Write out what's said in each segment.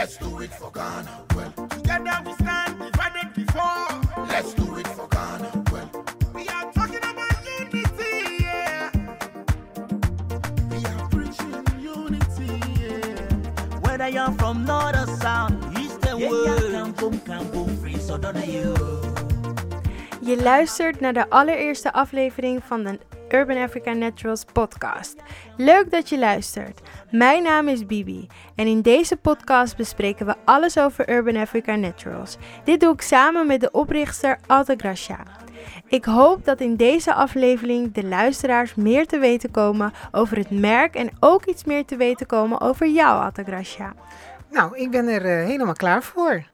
Let's do it for Ghana. Well, Together we stand divided before. let's do it for Ghana. Well, We are talking about unity, yeah. we are preaching unity. Yeah. Whether you're from north or south, east and west. yeah, Kampong, kampong, free, so don't you. Je luistert naar de allereerste aflevering van de Urban Africa Naturals podcast. Leuk dat je luistert. Mijn naam is Bibi en in deze podcast bespreken we alles over Urban Africa Naturals. Dit doe ik samen met de oprichter Alta Gracia. Ik hoop dat in deze aflevering de luisteraars meer te weten komen over het merk en ook iets meer te weten komen over jou, Alta Gracia. Nou, ik ben er eh, helemaal klaar voor.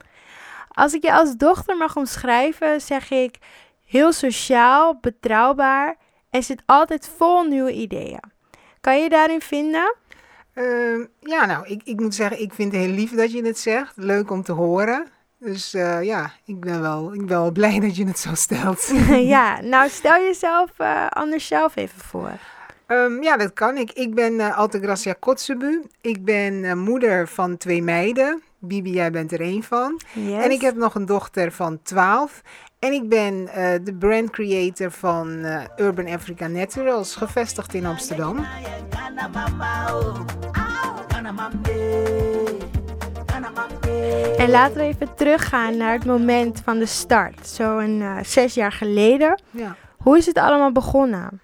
Als ik je als dochter mag omschrijven, zeg ik heel sociaal, betrouwbaar en zit altijd vol nieuwe ideeën. Kan je daarin vinden? Ehm, ja, nou, ik, ik moet zeggen, ik vind het heel lief dat je het zegt. Leuk om te horen. Dus eh, ja, ik ben, wel, ik ben wel blij dat je het zo stelt. ja, nou stel jezelf eh, anders zelf even voor. Ehm, ja, dat kan ik. Ik ben eh Altagracia Kotzebu. Ik ben moeder van twee meiden. Bibi, jij bent er één van. Yes. En ik heb nog een dochter van 12. En ik ben eh, de brand creator van eh, Urban Africa Naturals, gevestigd in Amsterdam. En laten we even teruggaan naar het moment van de start, zo'n eh zes jaar geleden. Ja. Hoe is het allemaal begonnen?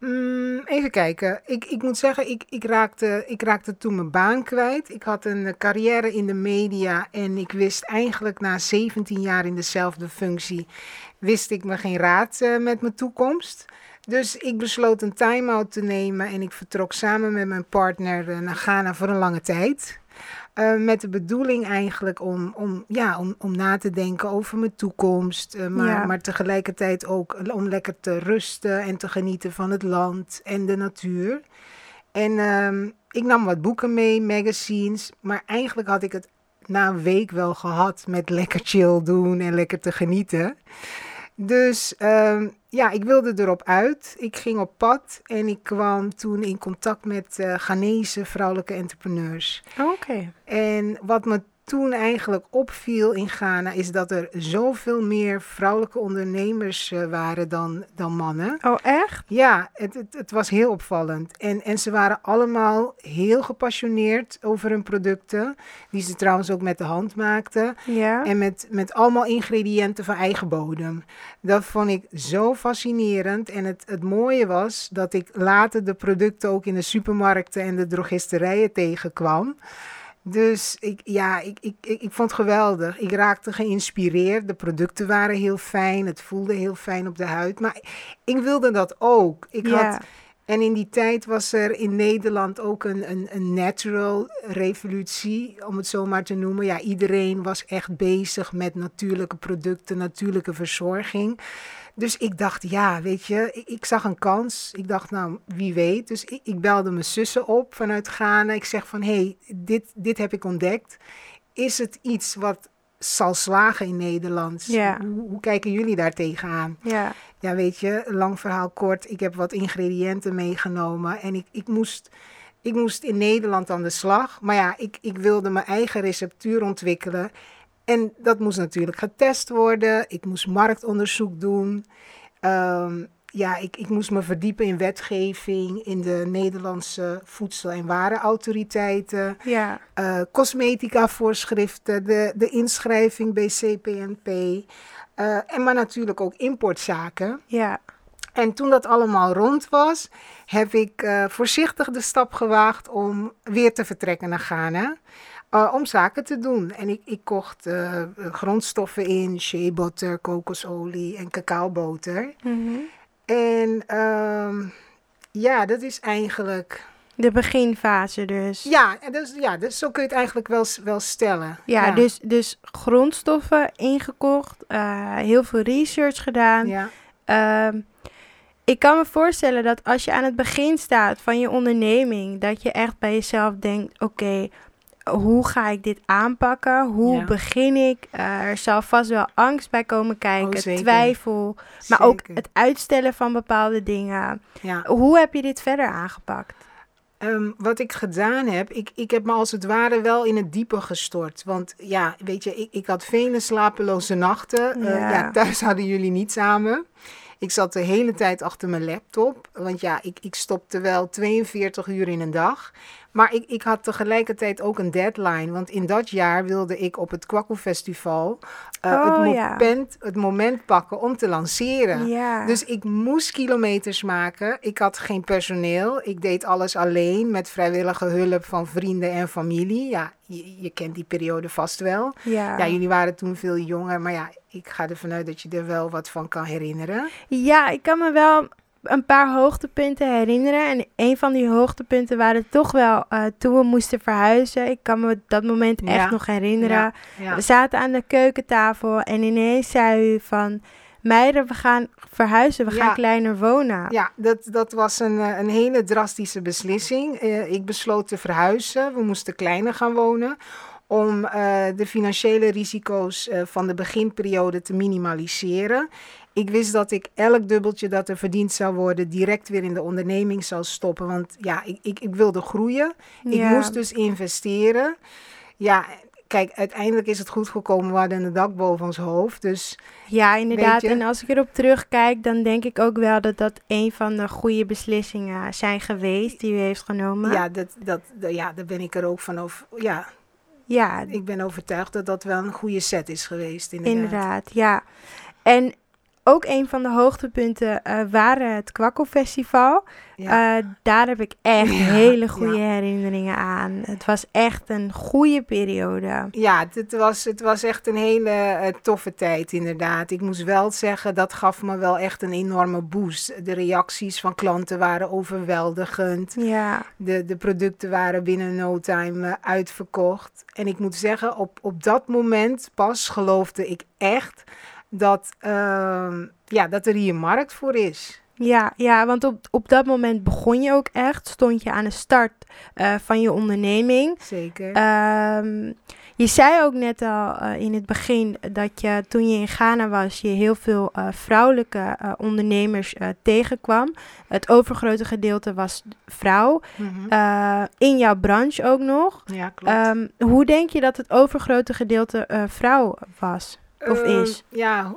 Mm, even kijken. Ik, ik moet zeggen, ik, ik, raakte, ik raakte toen mijn baan kwijt. Ik had een carrière in de media en ik wist eigenlijk na 17 jaar in dezelfde functie, wist ik me geen raad eh, met mijn toekomst. Dus ik besloot een time-out te nemen en ik vertrok samen met mijn partner eh, naar Ghana voor een lange tijd. Eh, met de bedoeling eigenlijk om, om, ja, om, om na te denken over mijn toekomst. eh, maar, Ja. maar tegelijkertijd ook om lekker te rusten en te genieten van het land en de natuur. En ehm, ik nam wat boeken mee, magazines. Maar eigenlijk had ik het na een week wel gehad met lekker chill doen en lekker te genieten. Dus ehm, ja, ik wilde erop uit. Ik ging op pad en ik kwam toen in contact met eh Ghanese vrouwelijke entrepreneurs. Oké. En wat me toen eigenlijk opviel in Ghana is dat er zoveel meer vrouwelijke ondernemers eh, waren dan, dan mannen. Oh, echt? Ja, het, het, het was heel opvallend. En, en ze waren allemaal heel gepassioneerd over hun producten, die ze trouwens ook met de hand maakten. Ja. En met, met allemaal ingrediënten van eigen bodem. Dat vond ik zo fascinerend. En het, het mooie was dat ik later de producten ook in de supermarkten en de drogisterijen tegenkwam. Dus ik, ja, ik, ik, ik, ik vond het geweldig. Ik raakte geïnspireerd. De producten waren heel fijn. Het voelde heel fijn op de huid. Maar ik wilde dat ook. Ik Ja. had, en in die tijd was er in Nederland ook een, een, een natural revolutie, om het zo maar te noemen. Ja, iedereen was echt bezig met natuurlijke producten, natuurlijke verzorging. Dus ik dacht, ja, weet je, ik, ik zag een kans. Ik dacht, nou, wie weet. Dus ik, ik belde mijn zussen op vanuit Ghana. Ik zeg van, hé, hey, dit, dit heb ik ontdekt. Is het iets wat zal slagen in Nederland? Ja. Hoe, hoe kijken jullie daar tegenaan? Ja. Ja, weet je, lang verhaal kort. Ik heb wat ingrediënten meegenomen en ik, ik, moest, ik moest in Nederland aan de slag. Maar ja, ik, ik wilde mijn eigen receptuur ontwikkelen. En dat moest natuurlijk getest worden. Ik moest marktonderzoek doen. Ehm, ja, ik, ik moest me verdiepen in wetgeving, in de Nederlandse voedsel- en warenautoriteiten Ja. eh, cosmetica-voorschriften, de, de inschrijving bij CPNP. eh, en maar natuurlijk ook importzaken. Ja. En toen dat allemaal rond was, heb ik eh, voorzichtig de stap gewaagd om weer te vertrekken naar Ghana. Eh, om zaken te doen. En ik, ik kocht eh, grondstoffen in, shea butter, kokosolie en cacaoboter. Mhm. En ehm, ja, dat is eigenlijk... De beginfase dus. Ja, en dus, ja dus zo kun je het eigenlijk wel, wel stellen. Ja, Dus, dus grondstoffen ingekocht, eh, heel veel research gedaan. Ja. Ehm, ik kan me voorstellen dat als je aan het begin staat van je onderneming, dat je echt bij jezelf denkt: oké, hoe ga ik dit aanpakken? Hoe Ja. begin ik? Er zal vast wel angst bij komen kijken, Oh, twijfel, maar ook het uitstellen van bepaalde dingen. Ja. Hoe heb je dit verder aangepakt? Ehm, wat ik gedaan heb, ik, ik heb me als het ware wel in het diepe gestort. Want ja, weet je, ik, ik had vele slapeloze nachten. Eh, ja, thuis hadden jullie niet samen. Ik zat de hele tijd achter mijn laptop. Want ja, ik, ik stopte wel 42 uur in een dag. Maar ik, ik had tegelijkertijd ook een deadline. Want in dat jaar wilde ik op het Kwakkel Festival eh, Oh, het, ja. moment, het moment pakken om te lanceren. Ja. Dus ik moest kilometers maken. Ik had geen personeel. Ik deed alles alleen met vrijwillige hulp van vrienden en familie. Ja, je, je kent die periode vast wel. ja. Ja, jullie waren toen veel jonger, maar ja, ik ga ervan uit dat je er wel wat van kan herinneren. Ja, ik kan me wel een paar hoogtepunten herinneren. En een van die hoogtepunten waren toch wel eh, toen we moesten verhuizen. Ik kan me dat moment echt Ja. nog herinneren. Ja, ja. We zaten aan de keukentafel en ineens zei u van... Meiden, we gaan verhuizen, we gaan kleiner wonen. Ja, dat, dat was een, eh, een hele drastische beslissing. Eh, ik besloot te verhuizen. We moesten kleiner gaan wonen. Om de financiële risico's van de beginperiode te minimaliseren. Ik wist dat ik elk dubbeltje dat er verdiend zou worden, direct weer in de onderneming zou stoppen. Want ja, ik, ik, ik wilde groeien. Ik moest dus investeren. Ja, kijk, uiteindelijk is het goed gekomen. We hadden een dak boven ons hoofd. Dus Ja, inderdaad. En als ik erop terugkijk, dan denk ik ook wel dat dat een van de goede beslissingen zijn geweest die u heeft genomen. ja, dat, dat, ja, daar ben ik er ook van over. Ja, ja ik ben overtuigd dat dat wel een goede set is geweest. Inderdaad. Inderdaad, ja. En ook een van de hoogtepunten eh, waren het Kwakkelfestival. Ja. Eh, daar heb ik echt Ja, hele goede ja. herinneringen aan. Het was echt een goede periode. Ja, het, was, het was echt een hele eh, toffe tijd, inderdaad. Ik moest wel zeggen, dat gaf me wel echt een enorme boost. De reacties van klanten waren overweldigend. Ja, De, de producten waren binnen no time uitverkocht. En ik moet zeggen, op, op dat moment pas geloofde ik echt dat, ehm, ja, dat er hier markt voor is. ja, ja want op, op dat moment begon je ook echt. Stond je aan de start eh, van je onderneming. Zeker. Ehm, je zei ook net al eh, in het begin dat je toen je in Ghana was, je heel veel eh, vrouwelijke ondernemers tegenkwam. Het overgrote gedeelte was vrouw. Mhm. In jouw branche ook nog. ja, klopt. Ehm, hoe denk je dat het overgrote gedeelte vrouw was? Of Ehm, is? Ja,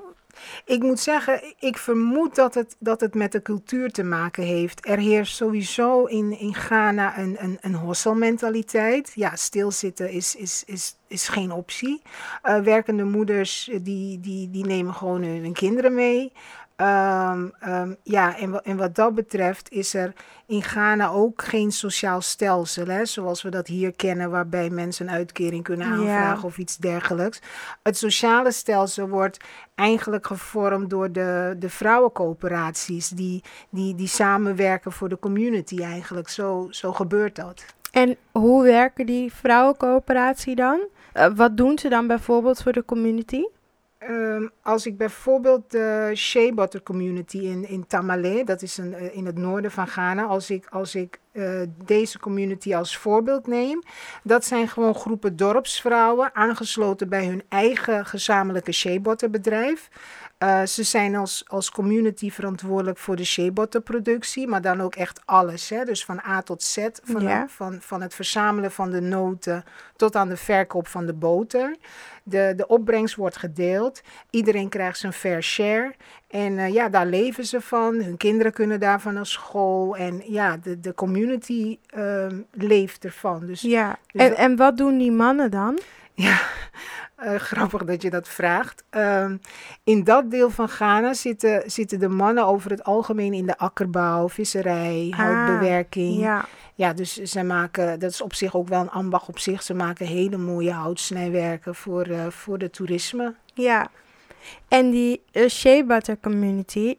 ik moet zeggen, ik vermoed dat het, dat het met de cultuur te maken heeft. Er heerst sowieso in, in Ghana een, een, een hostelmentaliteit. Ja, stilzitten is, is, is, is geen optie. Eh, werkende moeders eh, die, die, die nemen gewoon hun, hun kinderen mee. Ehm, ehm, ja, en, en wat dat betreft is er in Ghana ook geen sociaal stelsel, hè, zoals we dat hier kennen, waarbij mensen een uitkering kunnen Ja. aanvragen of iets dergelijks. Het sociale stelsel wordt eigenlijk gevormd door de, de vrouwencoöperaties die, die, die samenwerken voor de community eigenlijk. Zo, zo gebeurt dat. En hoe werken die vrouwencoöperatie dan? Eh, wat doen ze dan bijvoorbeeld voor de community? Ehm, als ik bijvoorbeeld de Shea Butter Community in, in Tamale, dat is een, eh, in het noorden van Ghana, als ik, als ik eh, deze community als voorbeeld neem, dat zijn gewoon groepen dorpsvrouwen aangesloten bij hun eigen gezamenlijke Shea Butter bedrijf. Eh, ze zijn als, als community verantwoordelijk voor de shea butter productie, maar dan ook echt alles. Hè? Dus van A tot Z, van, Ja. van, van het verzamelen van de noten tot aan de verkoop van de boter. De, de opbrengst wordt gedeeld. Iedereen krijgt zijn fair share. En eh, ja, daar leven ze van. Hun kinderen kunnen daarvan naar school. En ja, de, de community ehm, leeft ervan. Dus Ja. Dus En, en wat doen die mannen dan? ja, eh, grappig dat je dat vraagt. Ehm, in dat deel van Ghana zitten, zitten de mannen over het algemeen in de akkerbouw, visserij, houtbewerking. Ja. Ja, dus ze maken, dat is op zich ook wel een ambacht op zich. Ze maken hele mooie houtsnijwerken voor, eh, voor de toerisme. Ja. En die eh, shea butter community,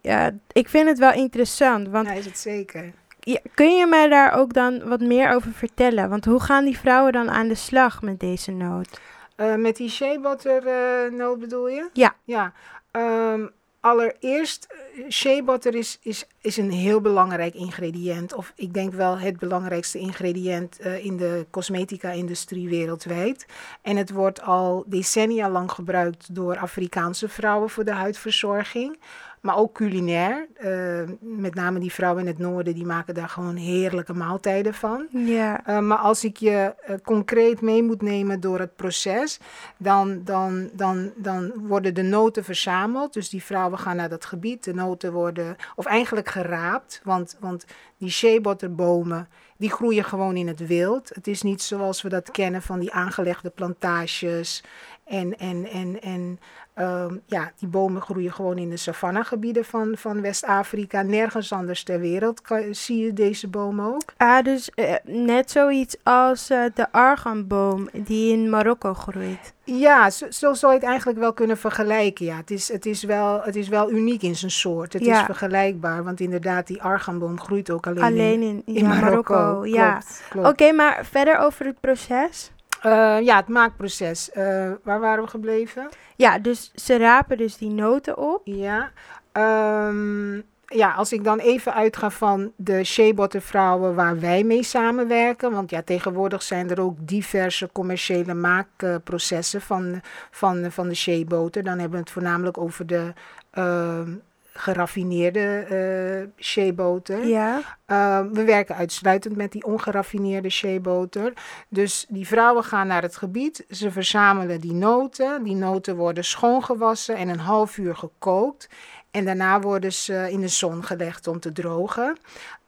ik vind het wel interessant. Want Ja, is het zeker. ja, kun je mij daar ook dan wat meer over vertellen? Want hoe gaan die vrouwen dan aan de slag met deze nood? Eh, met die shea butter eh, noot bedoel je? Ja. Ja. Ehm, allereerst, eh, shea butter is, is, is een heel belangrijk ingrediënt. Of ik denk wel het belangrijkste ingrediënt eh, in de cosmetica-industrie wereldwijd. En het wordt al decennia lang gebruikt door Afrikaanse vrouwen voor de huidverzorging. Maar ook culinair. Eh, met name die vrouwen in het noorden, die maken daar gewoon heerlijke maaltijden van. Ja. Eh, maar als ik je eh, concreet mee moet nemen door het proces, dan, dan, dan, dan worden de noten verzameld. Dus die vrouwen gaan naar dat gebied. De noten worden, of eigenlijk geraapt. Want, want die sheebotterbomen, die groeien gewoon in het wild. Het is niet zoals we dat kennen van die aangelegde plantages. En, en, en, en ehm, ja, die bomen groeien gewoon in de savannagebieden van, van West-Afrika. Nergens anders ter wereld kan, zie je deze bomen ook. Ah, dus eh, net zoiets als eh, de arganboom die in Marokko groeit. Ja, zo, zo zou je het eigenlijk wel kunnen vergelijken. Ja, het is, het is, wel, het is wel uniek in zijn soort. Het Ja. is vergelijkbaar, want inderdaad, die arganboom groeit ook alleen, Alleen in, in, in ja, Marokko. Ja. Oké, maar verder over het proces. Eh, ja, het maakproces. Eh, waar waren we gebleven? Ja, dus ze rapen dus die noten op. Ja. Ehm, ja, als ik dan even uitga van de sheebottervrouwen waar wij mee samenwerken. Want ja, tegenwoordig zijn er ook diverse commerciële maakprocessen van, van, van de sheeboter. Dan hebben we het voornamelijk over de ehm, geraffineerde sheeboter. Ja. Uh, we werken uitsluitend met die ongeraffineerde sheeboter. Dus die vrouwen gaan naar het gebied, ze verzamelen die noten. Die noten worden schoongewassen en een half uur gekookt. En daarna worden ze in de zon gelegd om te drogen.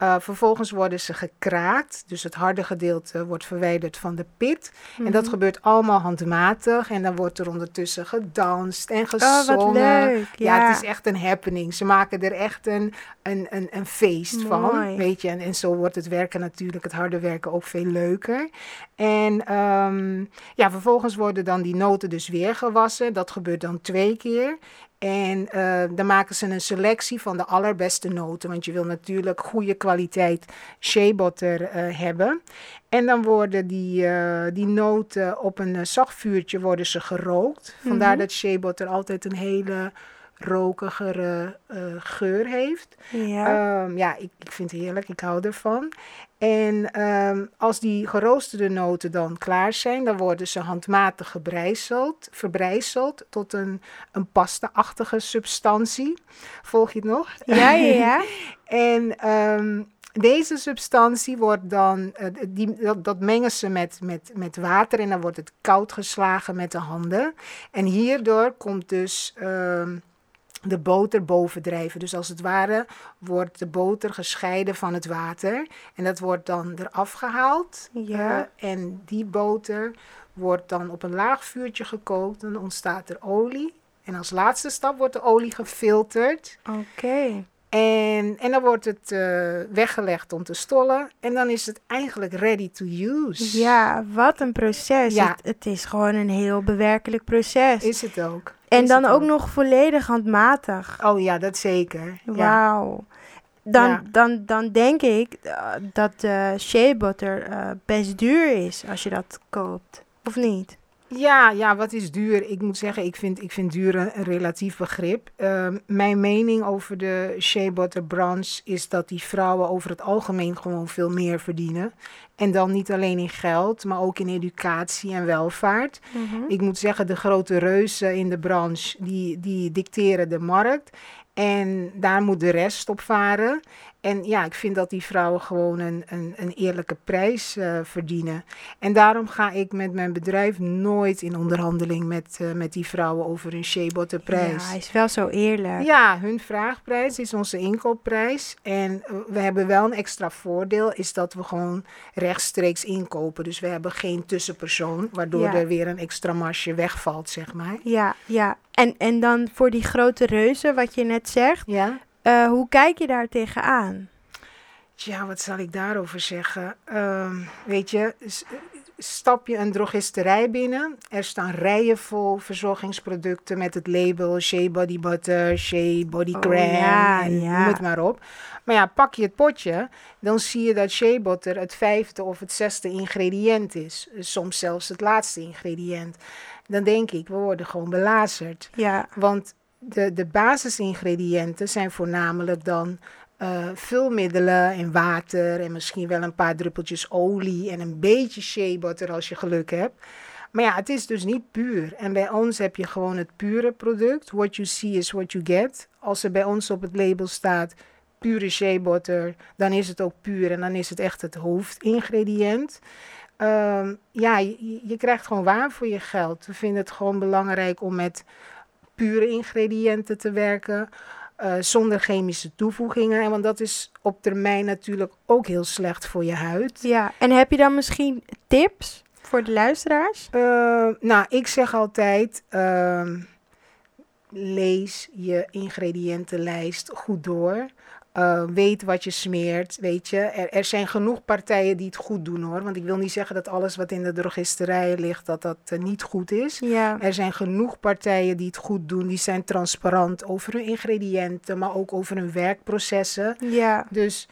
Uh, vervolgens worden ze gekraakt, dus het harde gedeelte wordt verwijderd van de pit. En dat gebeurt allemaal handmatig. En dan wordt er ondertussen gedanst en Oh, gezongen. wat leuk. Ja, Ja, het is echt een happening. Ze maken er echt een, een, een, een feest van. Weet je, en, en zo wordt het werken natuurlijk, het harde werken ook veel leuker. En ehm, ja, vervolgens worden dan die noten dus weer gewassen. Dat gebeurt dan twee keer. En eh, dan maken ze een selectie van de allerbeste noten. Want je wil natuurlijk goede kwaliteit sheebutter eh, hebben. En dan worden die, eh, die noten op een zacht vuurtje worden ze gerookt. Vandaar Mhm. dat sheebutter altijd een hele rokigere geur heeft. ja. Ehm, ja, ik, ik vind het heerlijk. Ik hou ervan. En ehm, als die geroosterde noten dan klaar zijn, dan worden ze handmatig gebrijzeld, verbrijzeld tot een, een pasta-achtige substantie. Volg je het nog? ja, ja, ja. En ehm, deze substantie wordt dan, eh, die, dat, dat mengen ze met, met, met water en dan wordt het koud geslagen met de handen. En hierdoor komt dus ehm, de boter bovendrijven. Dus als het ware wordt de boter gescheiden van het water. En dat wordt dan eraf gehaald. Ja. En die boter wordt dan op een laag vuurtje gekookt. Dan ontstaat er olie. En als laatste stap wordt de olie gefilterd. Oké. En, en dan wordt het eh, weggelegd om te stollen. En dan is het eigenlijk ready to use. Ja, wat een proces. Ja. Het, het is gewoon een heel bewerkelijk proces. Is het ook. En dan ook nog volledig handmatig. Oh ja, dat zeker. Wauw. Dan, Ja. dan, dan denk ik eh, dat de shea butter eh, best duur is als je dat koopt. Of niet? Ja, ja, wat is duur? Ik moet zeggen, ik vind, ik vind duur een, een relatief begrip. Ehm, mijn mening over de shea butter branche is dat die vrouwen over het algemeen gewoon veel meer verdienen. En dan niet alleen in geld, maar ook in educatie en welvaart. Ik moet zeggen, de grote reuzen in de branche, die, die dicteren de markt. En daar moet de rest op varen. En ja, ik vind dat die vrouwen gewoon een, een, een eerlijke prijs eh, verdienen. En daarom ga ik met mijn bedrijf nooit in onderhandeling met, eh, met die vrouwen over een shea butter prijs. Ja, hij is wel zo eerlijk. Ja, hun vraagprijs is onze inkoopprijs. En eh, we hebben wel een extra voordeel, is dat we gewoon rechtstreeks inkopen. Dus we hebben geen tussenpersoon, waardoor Ja. er weer een extra marge wegvalt, zeg maar. Ja, ja. En, en dan voor die grote reuzen, wat je net zegt, Ja? Eh, hoe kijk je daar tegenaan? Ja, wat zal ik daarover zeggen? Ehm, weet je, stap je een drogisterij binnen. Er staan rijen vol verzorgingsproducten met het label Shea Body Butter, Shea Body Oh, Cream ja, en ja. noem het maar op. Maar ja, pak je het potje, dan zie je dat Shea Butter het vijfde of het zesde ingrediënt is. Soms zelfs het laatste ingrediënt. Dan denk ik, we worden gewoon belazerd. Ja, Want de, de basisingrediënten zijn voornamelijk dan eh, vulmiddelen en water en misschien wel een paar druppeltjes olie en een beetje shea butter als je geluk hebt. Maar ja, het is dus niet puur. En bij ons heb je gewoon het pure product. What you see is what you get. Als er bij ons op het label staat pure shea butter, dan is het ook puur en dan is het echt het hoofdingrediënt. Ehm, ja, je, je krijgt gewoon waar voor je geld. We vinden het gewoon belangrijk om met pure ingrediënten te werken. eh, zonder chemische toevoegingen. En want dat is op termijn natuurlijk ook heel slecht voor je huid. Ja, en heb je dan misschien tips voor de luisteraars? Eh, nou, ik zeg altijd: ehm, lees je ingrediëntenlijst goed door. Eh, weet wat je smeert, weet je. Er, er zijn genoeg partijen die het goed doen hoor. Want ik wil niet zeggen dat alles wat in de drogisterijen ligt, dat dat eh, niet goed is. Ja, Er zijn genoeg partijen die het goed doen. Die zijn transparant over hun ingrediënten, maar ook over hun werkprocessen. ja, Dus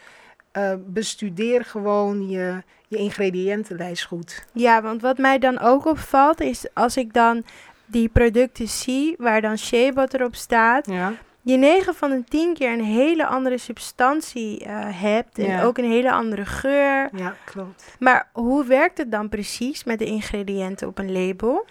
eh, bestudeer gewoon je, je ingrediëntenlijst goed. ja, want wat mij dan ook opvalt is als ik dan die producten zie waar dan shea butter op staat, Ja. Je 9 van de 10 keer een hele andere substantie eh, hebt en Ja. ook een hele andere geur. Ja, klopt. Maar hoe werkt het dan precies met de ingrediënten op een label?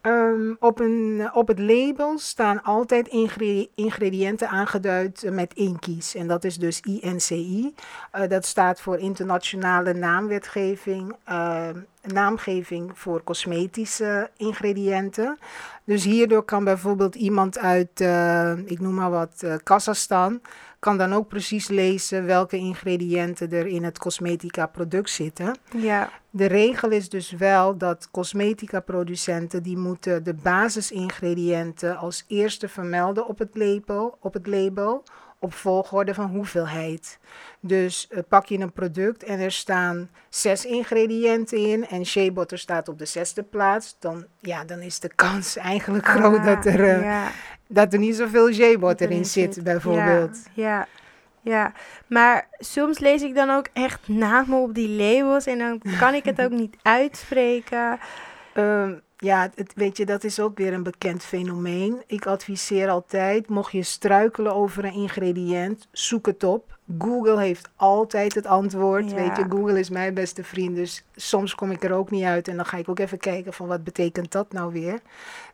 Ehm, op, een, op het label staan altijd ingre- ingrediënten aangeduid eh, met inkies. En dat is dus INCI. Eh, dat staat voor Internationale Naamwetgeving. eh, naamgeving voor cosmetische ingrediënten. Dus hierdoor kan bijvoorbeeld iemand uit, eh, ik noem maar wat, eh Kazachstan, kan dan ook precies lezen welke ingrediënten er in het cosmetica product zitten. Ja, De regel is dus wel dat cosmetica producenten die moeten de basisingrediënten als eerste vermelden op het label, op het label op volgorde van hoeveelheid. Dus eh, pak je een product en er staan zes ingrediënten in en shea butter staat op de zesde plaats, dan, ja, dan is de kans eigenlijk groot Ah, dat, er, eh, ja. dat er niet zoveel shea butter in zit, zit. bijvoorbeeld. Ja, ja, ja. Maar soms lees ik dan ook echt namen op die labels en dan kan ik het ook niet uitspreken. Ehm, ja, het, weet je, dat is ook weer een bekend fenomeen. Ik adviseer altijd, mocht je struikelen over een ingrediënt, zoek het op. Google heeft altijd het antwoord. Ja. Weet je, Google is mijn beste vriend, dus soms kom ik er ook niet uit. En dan ga ik ook even kijken van wat betekent dat nou weer.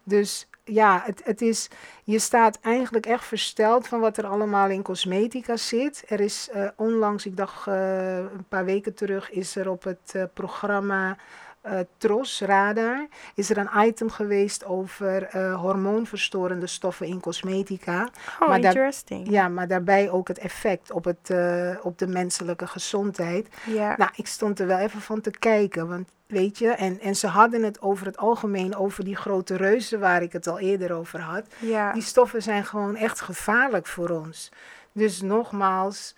Dus ja, het, het is, je staat eigenlijk echt versteld van wat er allemaal in cosmetica zit. Er is eh, onlangs, ik dacht eh, een paar weken terug, is er op het eh, programma eh, TROS, Radar, is er een item geweest over eh, hormoonverstorende stoffen in cosmetica. Oh, Maar daar- interesting. Ja, maar daarbij ook het effect op, het, eh, op de menselijke gezondheid. Ja. Nou, ik stond er wel even van te kijken, want weet je, en, en ze hadden het over het algemeen over die grote reuzen waar ik het al eerder over had. ja. Die stoffen zijn gewoon echt gevaarlijk voor ons. Dus nogmaals,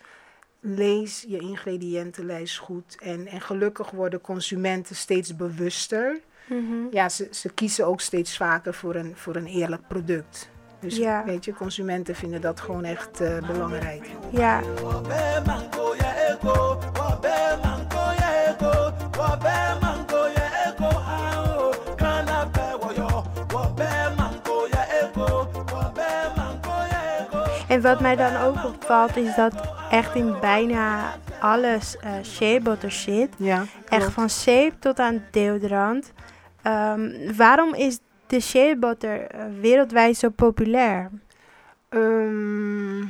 lees je ingrediëntenlijst goed. En, en gelukkig worden consumenten steeds bewuster. Mhm. Ja, ze, ze kiezen ook steeds vaker voor een, voor een eerlijk product. Dus Ja. weet je, consumenten vinden dat gewoon echt eh, belangrijk. ja. En wat mij dan ook opvalt is dat echt in bijna alles eh shea butter zit. Ja, Echt van zeep tot aan deodorant. Ehm, waarom is de shea butter eh, wereldwijd zo populair? Ehm,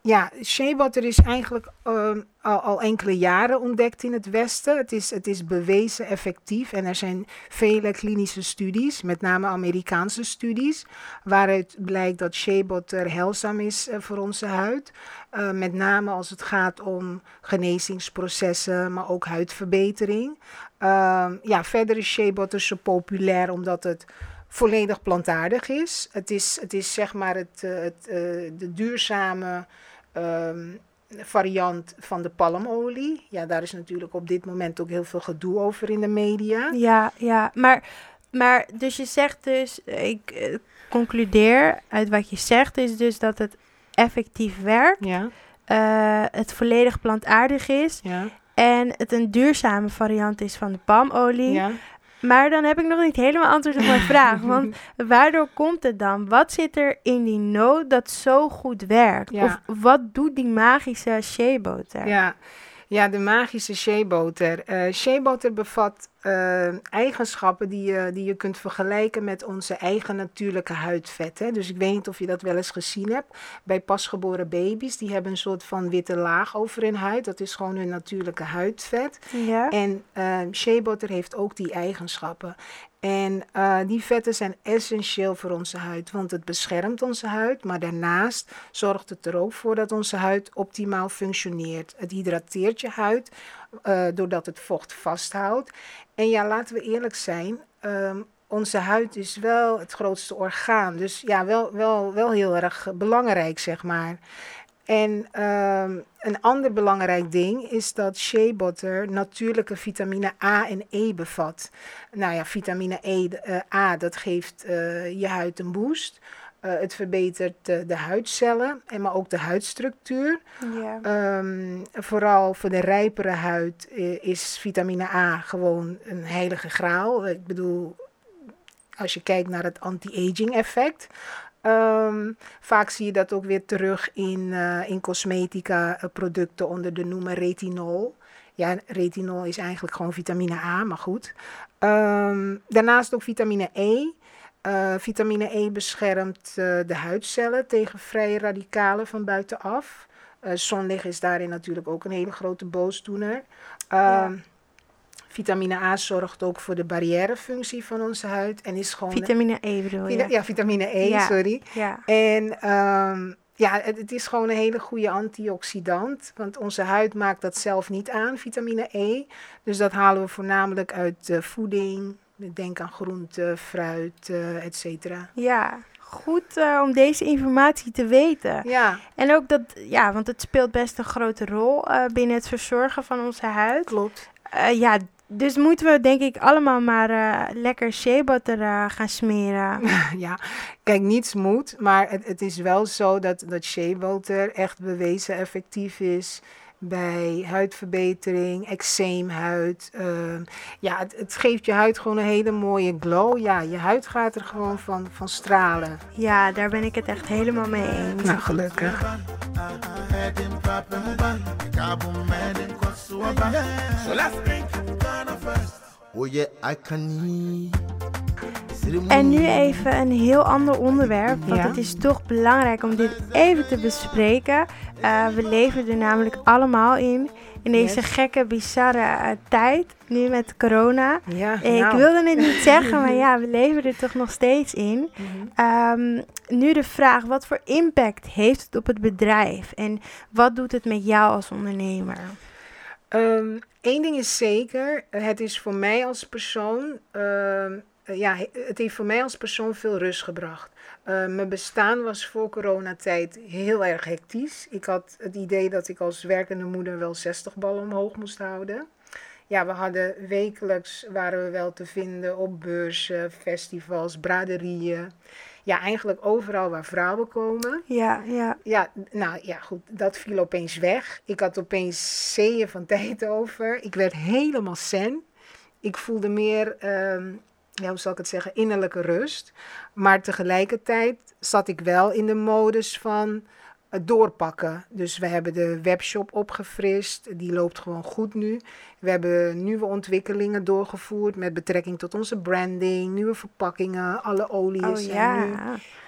ja, shea butter is eigenlijk ehm, al, al enkele jaren ontdekt in het Westen. Het is, het is bewezen effectief en er zijn vele klinische studies, met name Amerikaanse studies, waaruit blijkt dat shea butter heilzaam is eh, voor onze huid. Eh, met name als het gaat om genezingsprocessen, maar ook huidverbetering. Ehm, ja, verder is shea butter zo populair omdat het volledig plantaardig is. Het is, het is zeg maar het, eh, het, de duurzame ehm, variant van de palmolie. Ja, daar is natuurlijk op dit moment ook heel veel gedoe over in de media. Ja, ja. Maar, maar dus je zegt dus, ik eh, concludeer uit wat je zegt, is dus dat het effectief werkt, Ja, eh, het volledig plantaardig is ja, en het een duurzame variant is van de palmolie. ja. Maar dan heb ik nog niet helemaal antwoord op mijn vraag. Want waardoor komt het dan? Wat zit er in die noot dat zo goed werkt? Ja. Of wat doet die magische shea butter? Ja, ja de magische shea butter. Eh bevat eh, eigenschappen die je, die je kunt vergelijken met onze eigen natuurlijke huidvet. Hè? Dus ik weet niet of je dat wel eens gezien hebt. Bij pasgeboren baby's, die hebben een soort van witte laag over hun huid. Dat is gewoon hun natuurlijke huidvet. Ja. En butter heeft ook die eigenschappen. En eh, die vetten zijn essentieel voor onze huid, want het beschermt onze huid, maar daarnaast zorgt het er ook voor dat onze huid optimaal functioneert. Het hydrateert je huid eh, doordat het vocht vasthoudt. En ja, laten we eerlijk zijn, ehm, onze huid is wel het grootste orgaan, dus ja, wel, wel, wel heel erg belangrijk, zeg maar. En ehm, een ander belangrijk ding is dat shea butter natuurlijke vitamine A en E bevat. Nou ja, vitamine E, eh, A, dat geeft eh, je huid een boost. Eh, het verbetert de huidcellen en maar ook de huidstructuur. ja. Ehm, vooral voor de rijpere huid is vitamine A gewoon een heilige graal. Ik bedoel, als je kijkt naar het anti-aging effect. Ehm, vaak zie je dat ook weer terug in, eh, in cosmetica eh, producten onder de noemer retinol. Ja, retinol is eigenlijk gewoon vitamine A, maar goed. Ehm, daarnaast ook vitamine E. Eh, vitamine E beschermt de huidcellen tegen vrije radicalen van buitenaf. Zonlicht is daarin natuurlijk ook een hele grote boosdoener. Ja. Vitamine A zorgt ook voor de barrièrefunctie van onze huid en is gewoon. Vitamine E bedoel je? Ja, vitamine E, Ja. sorry. Ja. En ehm, ja, het, het is gewoon een hele goede antioxidant. Want onze huid maakt dat zelf niet aan, vitamine E. Dus dat halen we voornamelijk uit eh, voeding. Denk aan groente, fruit, eh et cetera. Ja, goed eh, om deze informatie te weten. Ja, En ook dat, ja, want het speelt best een grote rol binnen het verzorgen van onze huid. klopt. Ja, dus moeten we denk ik allemaal maar eh, lekker shea butter eh, gaan smeren. ja, kijk, niets moet, maar het, het is wel zo dat, dat shea butter echt bewezen effectief is bij huidverbetering, eczeemhuid. ehm, ja, het, het geeft je huid gewoon een hele mooie glow. Ja, je huid gaat er gewoon van, van stralen. Ja, daar ben ik het echt helemaal mee eens. Nou, gelukkig. So let's En nu even een heel ander onderwerp, want Ja. het is toch belangrijk om dit even te bespreken. Eh, we leven er namelijk allemaal in, in deze Yes. gekke, bizarre eh, tijd, nu met corona. Ja, Ik nou. wilde het niet zeggen, maar ja, we leven er toch nog steeds in. Mhm. Ehm, nu de vraag, wat voor impact heeft het op het bedrijf? En wat doet het met jou als ondernemer? Eén Ehm, ding is zeker, het is voor mij als persoon, ehm, eh, ja, he- het heeft voor mij als persoon veel rust gebracht. Eh, mijn bestaan was voor coronatijd heel erg hectisch. Ik had het idee dat ik als werkende moeder wel 60 ballen omhoog moest houden. Ja, we hadden wekelijks, waren we wel te vinden op beurzen, festivals, braderieën. Ja, eigenlijk overal waar vrouwen komen. Ja, ja, Ja, nou ja, goed, dat viel opeens weg. Ik had opeens zeeën van tijd over. Ik werd helemaal zen. Ik voelde meer, ehm, ja, hoe zal ik het zeggen, innerlijke rust. Maar tegelijkertijd zat ik wel in de modus van doorpakken. Dus we hebben de webshop opgefrist. Die loopt gewoon goed nu. We hebben nieuwe ontwikkelingen doorgevoerd met betrekking tot onze branding, nieuwe verpakkingen, alle olies. oh zijn nu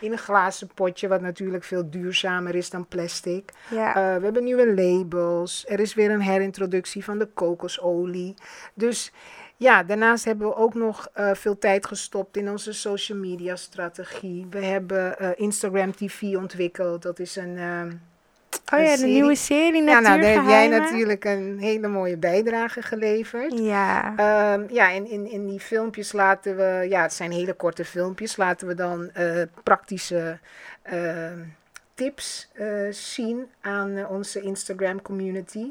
in een glazen potje, wat natuurlijk veel duurzamer is dan plastic. ja. Eh, we hebben nieuwe labels. Er is weer een herintroductie van de kokosolie. Dus ja, daarnaast hebben we ook nog eh, veel tijd gestopt in onze social media strategie. We hebben eh, Instagram TV ontwikkeld. Dat is een. ehm, oh een ja, de serie. nieuwe serie ja, nou, daar heb jij natuurlijk een hele mooie bijdrage geleverd. Ja, Ehm, ja, en in, in die filmpjes laten we, ja, het zijn hele korte filmpjes, laten we dan eh, praktische ehm, tips zien aan onze Instagram community.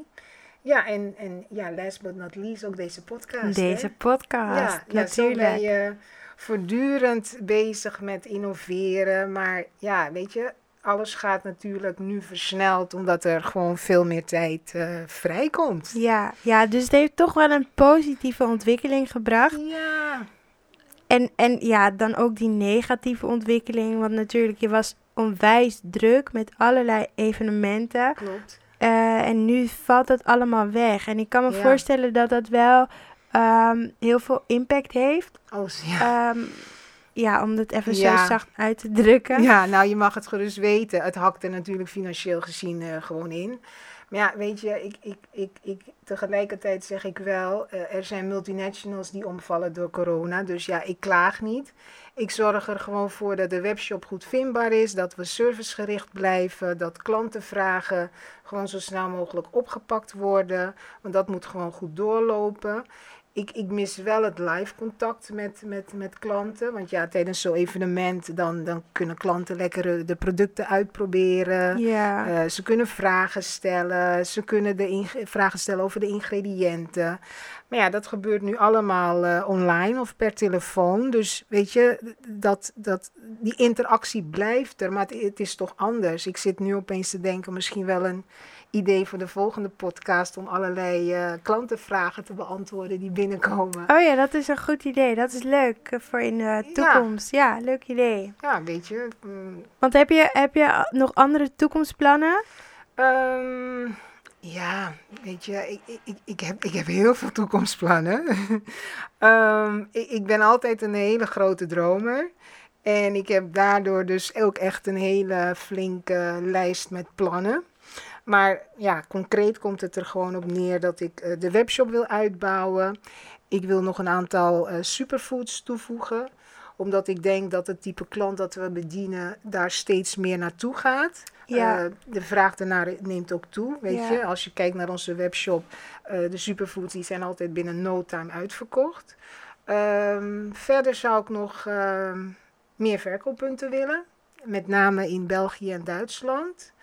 Ja, en, en ja, last but not least ook deze podcast. hè? deze podcast, ja, ja, zo ben natuurlijk. je voortdurend bezig met innoveren. Maar ja, weet je, alles gaat natuurlijk nu versneld, omdat er gewoon veel meer tijd eh, vrijkomt. Ja, ja, dus het heeft toch wel een positieve ontwikkeling gebracht. Ja, En, en ja, dan ook die negatieve ontwikkeling. Want natuurlijk, je was onwijs druk met allerlei evenementen. klopt. Eh, en nu valt dat allemaal weg. En ik kan me Ja. voorstellen dat dat wel ehm, heel veel impact heeft. Oh, ja. Ehm, ja, om het even Ja. zo zacht uit te drukken. Ja, nou, je mag het gerust weten. Het hakt er natuurlijk financieel gezien eh, gewoon in. Maar ja, weet je, ik, ik, ik, ik, tegelijkertijd zeg ik wel, eh, er zijn multinationals die omvallen door corona. Dus ja, ik klaag niet. Ik zorg er gewoon voor dat de webshop goed vindbaar is, dat we servicegericht blijven, dat klantenvragen gewoon zo snel mogelijk opgepakt worden. Want dat moet gewoon goed doorlopen. Ik, ik mis wel het live contact met, met, met klanten. Want ja, tijdens zo'n evenement dan, dan kunnen klanten lekker eh, de producten uitproberen. Ja. Eh, ze kunnen vragen stellen. Ze kunnen de vragen stellen over de ingrediënten. Maar ja, dat gebeurt nu allemaal eh, online of per telefoon. Dus weet je, dat, dat, die interactie blijft er. Maar het, het is toch anders. Ik zit nu opeens te denken, misschien wel een idee voor de volgende podcast. Om allerlei eh, klantenvragen te beantwoorden die binnenkomen. Oh ja, dat is een goed idee. Dat is leuk eh, voor in de toekomst. Ja, leuk idee. Ja, weet je. mm, Want heb je, heb je nog andere toekomstplannen? Ehm, ja, weet je, ik, ik- ik, heb, ik heb heel veel toekomstplannen. Ehm, ik, ik ben altijd een hele grote dromer. En ik heb daardoor dus ook echt een hele flinke lijst met plannen. Maar ja, concreet komt het er gewoon op neer dat ik eh, de webshop wil uitbouwen. Ik wil nog een aantal eh, superfoods toevoegen omdat ik denk dat het type klant dat we bedienen daar steeds meer naartoe gaat. Ja. Eh, de vraag daarnaar neemt ook toe. Weet Ja. je, als je kijkt naar onze webshop, de superfoods die zijn altijd binnen no time uitverkocht. Ehm, verder zou ik nog ehm, meer verkooppunten willen, met name in België en Duitsland.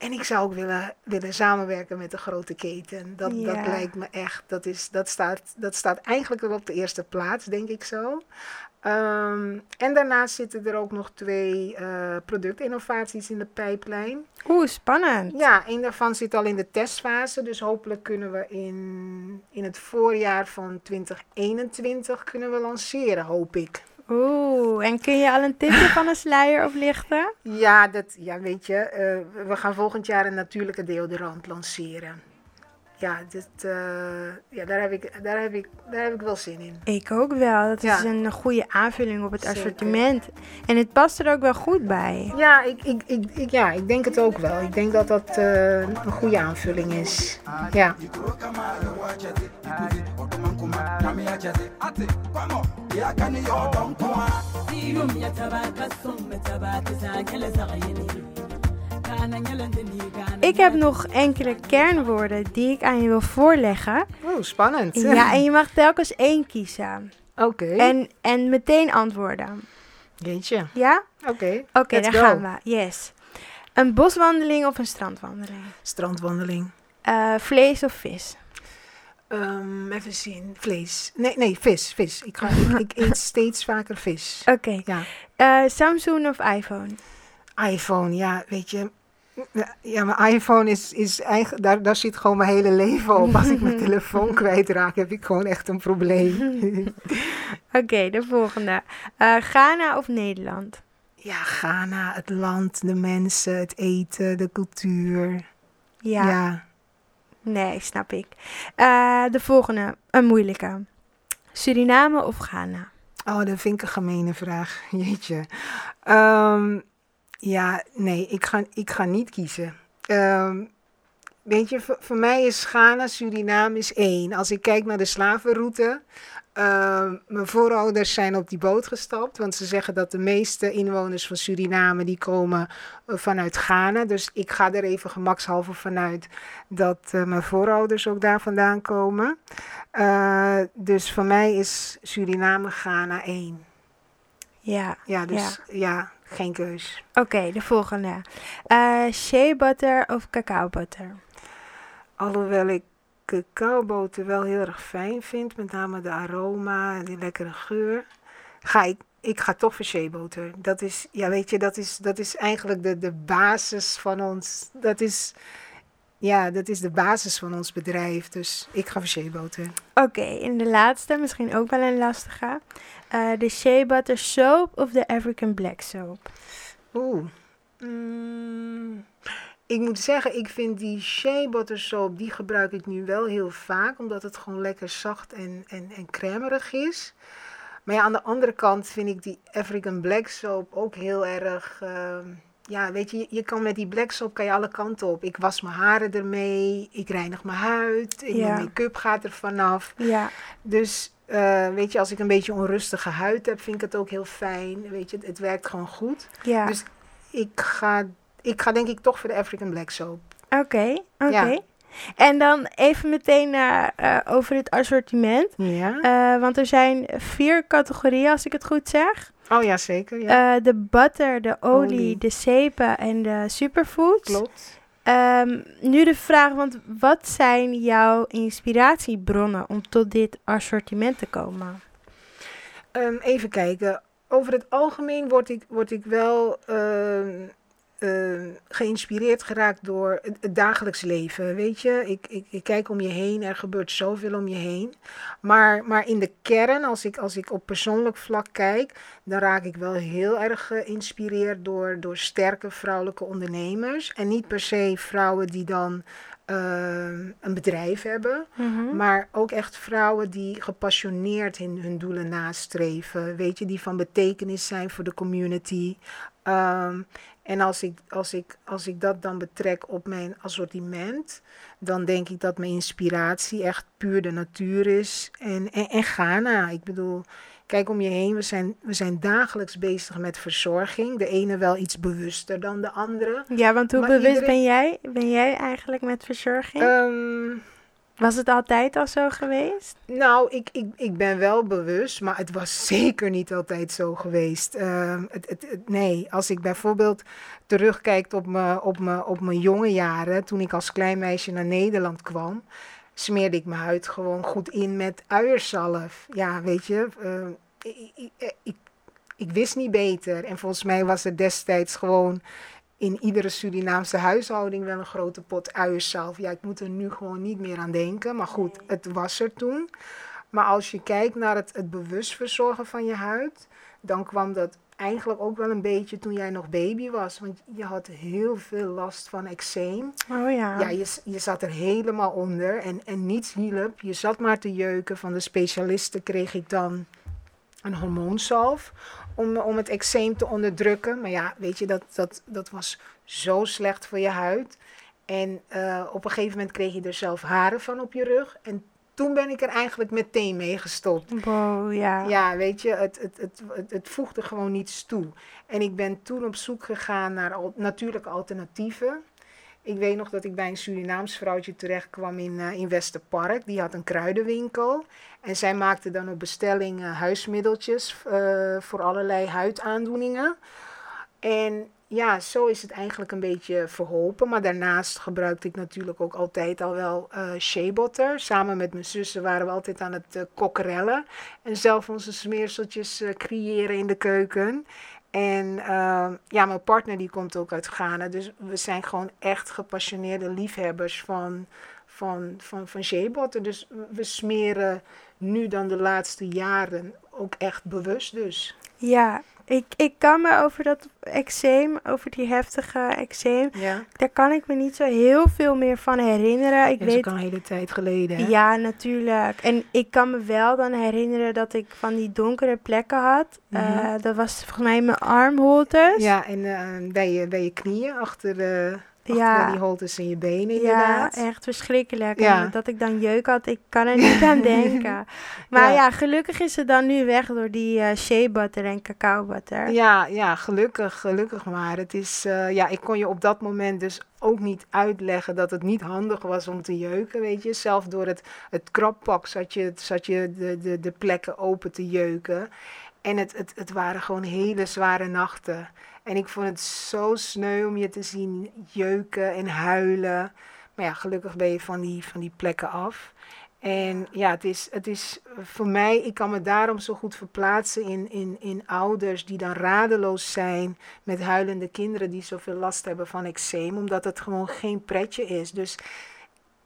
En ik zou ook willen, willen samenwerken met de grote keten. Dat, Ja. dat lijkt me echt, dat, is, dat, staat, dat staat eigenlijk wel op de eerste plaats, denk ik zo. Ehm, en daarnaast zitten er ook nog twee eh, productinnovaties in de pijplijn. Oeh, spannend. Ja, een daarvan zit al in de testfase. Dus hopelijk kunnen we in, in het voorjaar van 2021 kunnen we lanceren, hoop ik. Oeh, en kun je al een tipje van een sluier oplichten? Ja, dat, ja weet je, eh, we gaan volgend jaar een natuurlijke deodorant lanceren. Ja, dit, eh, ja daar, heb ik, daar, heb ik, daar heb ik wel zin in. Ik ook wel. Dat Ja. is een goede aanvulling op het Zeker. assortiment. En het past er ook wel goed bij. Ja, ik, ik, ik, ik- ja, ik denk het ook wel. Ik denk dat dat eh, een goede aanvulling is. Ja. Ik heb nog enkele kernwoorden die ik aan je wil voorleggen. Oh, spannend. Ja, en je mag telkens één kiezen. Oké. En, en meteen antwoorden. Jeetje. Ja? Oké. Oké, Let's daar go. gaan we. Yes. Een boswandeling of een strandwandeling? Strandwandeling. Eh, vlees of vis? Ehm, even zien. Vlees. Nee, nee, vis. Vis. Ik, ga, ik, ik eet steeds vaker vis. Oké. Ja. Eh, Samsung of iPhone? iPhone, ja, weet je. Ja, mijn iPhone is, is eigenlijk, daar, daar zit gewoon mijn hele leven op. Als ik mijn telefoon kwijtraak, heb ik gewoon echt een probleem. Oké, de volgende. Eh, Ghana of Nederland? ja, Ghana, het land, de mensen, het eten, de cultuur. Ja. ja. Nee, snap ik. Eh, de volgende. Een moeilijke. Suriname of Ghana? Oh, dat vind ik een gemene vraag. Jeetje. Ehm, ja, nee, ik ga, ik ga niet kiezen. Ehm, weet je, voor, voor mij is Ghana, Suriname is één. Als ik kijk naar de slavenroute. ehm, mijn voorouders zijn op die boot gestapt. Want ze zeggen dat de meeste inwoners van Suriname die komen eh, vanuit Ghana. Dus ik ga er even gemakshalve vanuit dat eh, mijn voorouders ook daar vandaan komen. Eh, dus voor mij is Suriname Ghana één. Ja. Ja, dus ja, geen keus. Oké, de volgende. Eh shea butter of cacao butter? Alhoewel ik cacaoboter wel heel erg fijn vind, met name de aroma en die lekkere geur, ga ik, ik ga toch voor sheeboter. Dat is, ja weet je, dat is, dat is eigenlijk de, de basis van ons, dat is, ja, dat is de basis van ons bedrijf. Dus ik ga voor sheeboter. Oké, en de laatste, misschien ook wel een lastige. Eh, de shea butter soap of de African black soap? Oeh. Mm, ik moet zeggen, ik vind die shea butter soap, die gebruik ik nu wel heel vaak. Omdat het gewoon lekker zacht en, en, en crèmerig is. Maar ja, aan de andere kant vind ik die African Black Soap ook heel erg... ehm, ja, weet je, je- je kan met die black soap kan je alle kanten op. Ik was mijn haren ermee, ik reinig mijn huid, en Ja. mijn make-up gaat er vanaf. Ja, Dus eh, weet je, als ik een beetje onrustige huid heb, vind ik het ook heel fijn. Weet je, het, het werkt gewoon goed. ja. Dus ik ga, ik ga denk ik toch voor de African Black Soap. Oké, oké. Ja. En dan even meteen eh, eh, over het assortiment. Ja. Eh, want er zijn vier categorieën, als ik het goed zeg. oh ja, zeker. Ja, de butter, de olie, Olie. de zeepen en de superfoods. klopt. Ehm, nu de vraag, want wat zijn jouw inspiratiebronnen om tot dit assortiment te komen? Ehm, even kijken. Over het algemeen word ik, word ik wel ehm, ehm, geïnspireerd geraakt door het, het dagelijks leven. Weet je, ik, ik, ik kijk om je heen, er gebeurt zoveel om je heen. Maar, maar in de kern, als ik, als ik op persoonlijk vlak kijk, dan raak ik wel heel erg geïnspireerd door, door sterke vrouwelijke ondernemers. En niet per se vrouwen die dan ehm, een bedrijf hebben. Mhm. Maar ook echt vrouwen die gepassioneerd in hun doelen nastreven. Weet je, die van betekenis zijn voor de community. Ehm, en als ik, als, ik, als ik dat dan betrek op mijn assortiment, dan denk ik dat mijn inspiratie echt puur de natuur is. En, en, en Ghana. Ik bedoel, kijk om je heen, we zijn, we zijn dagelijks bezig met verzorging. De ene wel iets bewuster dan de andere. Ja, want hoe Maar bewust iedereen- ben jij? Ben jij eigenlijk met verzorging? Ehm, Was het altijd al zo geweest? Nou, ik, ik, ik ben wel bewust, maar het was zeker niet altijd zo geweest. Ehm, het, het, het- nee, als ik bijvoorbeeld terugkijk op mijn op me, op jonge jaren, toen ik als klein meisje naar Nederland kwam, smeerde ik mijn huid gewoon goed in met uierzalf. Ja, weet je, ehm, ik, ik, ik, ik wist niet beter. En volgens mij was er destijds gewoon in iedere Surinaamse huishouding wel een grote pot uierzalf. Ja, ik moet er nu gewoon niet meer aan denken. Maar goed, het was er toen. Maar als je kijkt naar het, het bewust verzorgen van je huid, dan kwam dat eigenlijk ook wel een beetje toen jij nog baby was. Want je had heel veel last van eczeem. Oh ja. Ja, je, je zat er helemaal onder en, en niets hielp. Je zat maar te jeuken. Van de specialisten kreeg ik dan een hormoonzalf om, om het eczeem te onderdrukken. Maar ja, weet je, dat, dat, dat was zo slecht voor je huid. En eh, op een gegeven moment kreeg je er zelf haren van op je rug. En toen ben ik er eigenlijk meteen mee gestopt. Wow, ja. Ja, weet je, het, het, het, het, het voegde gewoon niets toe. En ik ben toen op zoek gegaan naar al, natuurlijke alternatieven. Ik weet nog dat ik bij een Surinaams vrouwtje terecht kwam in, eh, in Westerpark. Die had een kruidenwinkel. En zij maakte dan op bestelling eh, huismiddeltjes eh, voor allerlei huidaandoeningen. En ja, zo is het eigenlijk een beetje verholpen. Maar daarnaast gebruikte ik natuurlijk ook altijd al wel eh shea butter. Samen met mijn zussen waren we altijd aan het eh kokkerellen. En zelf onze smeerseltjes creëren in de keuken. En eh, ja, mijn partner die komt ook uit Ghana. Dus we zijn gewoon echt gepassioneerde liefhebbers van, van, van, van shea butter. Dus we smeren nu dan de laatste jaren ook echt bewust dus. Ja, ik, ik kan me over dat eczeem, over die heftige eczeem, Ja, daar kan ik me niet zo heel veel meer van herinneren. Ik dat is weet, ook al een hele tijd geleden. Hè? ja, natuurlijk. En ik kan me wel dan herinneren dat ik van die donkere plekken had. Mhm. Eh, dat was volgens mij mijn armholtes. Ja, en eh, bij, je, bij je knieën, achter, achter Ja. die holtes in je benen Ja, inderdaad. echt verschrikkelijk. Ja. En dat ik dan jeuk had, ik kan er niet aan denken. Maar ja. Ja. gelukkig is het dan nu weg door die eh shea butter en cacao butter. Ja, ja, gelukkig, gelukkig maar. Het is, eh, ja, ik kon je op dat moment dus ook niet uitleggen dat het niet handig was om te jeuken, weet je. Zelf door het, het krabpak zat je, zat je de, de, de plekken open te jeuken. En het, het, het waren gewoon hele zware nachten. En ik vond het zo sneu om je te zien jeuken en huilen. Maar ja, gelukkig ben je van die, van die plekken af. En ja, het is, het is voor mij, ik kan me daarom zo goed verplaatsen in, in, in ouders die dan radeloos zijn met huilende kinderen die zoveel last hebben van eczeem, omdat het gewoon geen pretje is. Dus,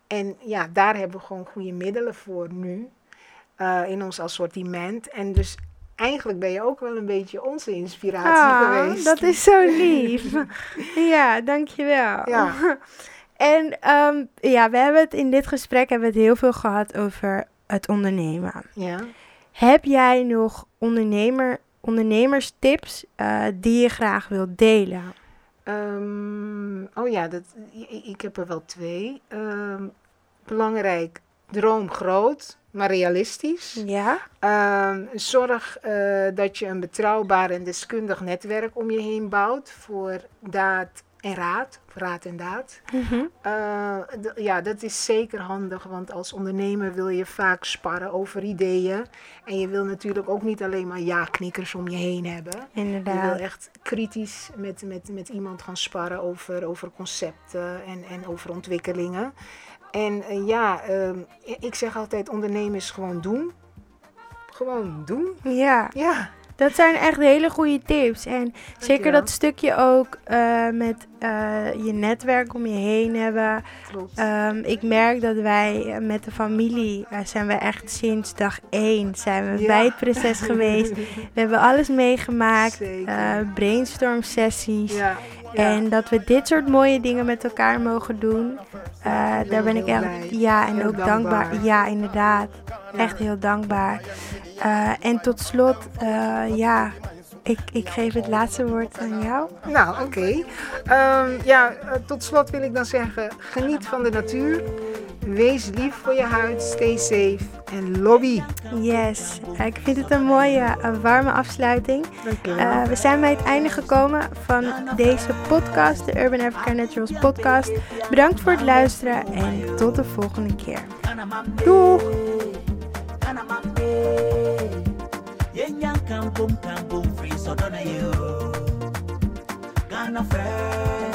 en ja, daar hebben we gewoon goede middelen voor nu eh, in ons assortiment. En dus eigenlijk ben je ook wel een beetje onze inspiratie Ah, geweest. dat is zo lief. ja, dankjewel. Ja. En ehm, ja, we hebben het in dit gesprek hebben we het heel veel gehad over het ondernemen. Ja. Heb jij nog ondernemer, ondernemerstips eh, die je graag wilt delen? Ehm, oh ja, dat, ik, ik heb er wel twee. Ehm, belangrijk, droom groot, maar realistisch. Ja? Ehm, zorg eh, dat je een betrouwbaar en deskundig netwerk om je heen bouwt voor daad en raad. Raad en daad. Mhm. Eh, ja, dat is zeker handig, want als ondernemer wil je vaak sparren over ideeën. En je wil natuurlijk ook niet alleen maar ja-knikkers om je heen hebben. Je wil Inderdaad. echt kritisch met, met, met iemand gaan sparren over, over concepten en, en over ontwikkelingen. En eh, ja, ehm, ik zeg altijd ondernemen is gewoon doen. Gewoon doen. Ja, Ja, dat zijn echt hele goede tips. En zeker dat stukje ook eh, met eh, je netwerk om je heen hebben. klopt. Ehm, ik merk dat wij met de familie eh, zijn we echt sinds dag één zijn we Ja. bij het proces geweest. We hebben alles meegemaakt, brainstorm sessies. ja, ja. En dat we dit soort mooie dingen met elkaar mogen doen. eh, daar ben ik echt, blij. ja, en Heel ook dankbaar. dankbaar. Ja, inderdaad. Echt heel dankbaar. Eh, en tot slot, eh, ja, ik, ik geef het laatste woord aan jou. Nou, oké. Ehm, ja, eh, tot slot wil ik dan zeggen: geniet van de natuur. Wees lief voor je huid. Stay safe. En lobby. Yes, Eh, ik vind het een mooie, een warme afsluiting. Dankjewel. Eh, we zijn bij het einde gekomen van deze podcast, de Urban Africa Naturals podcast. Bedankt voor het luisteren en tot de volgende keer. Doeg! come Indian kampung come, free so don't know you Gonna fail.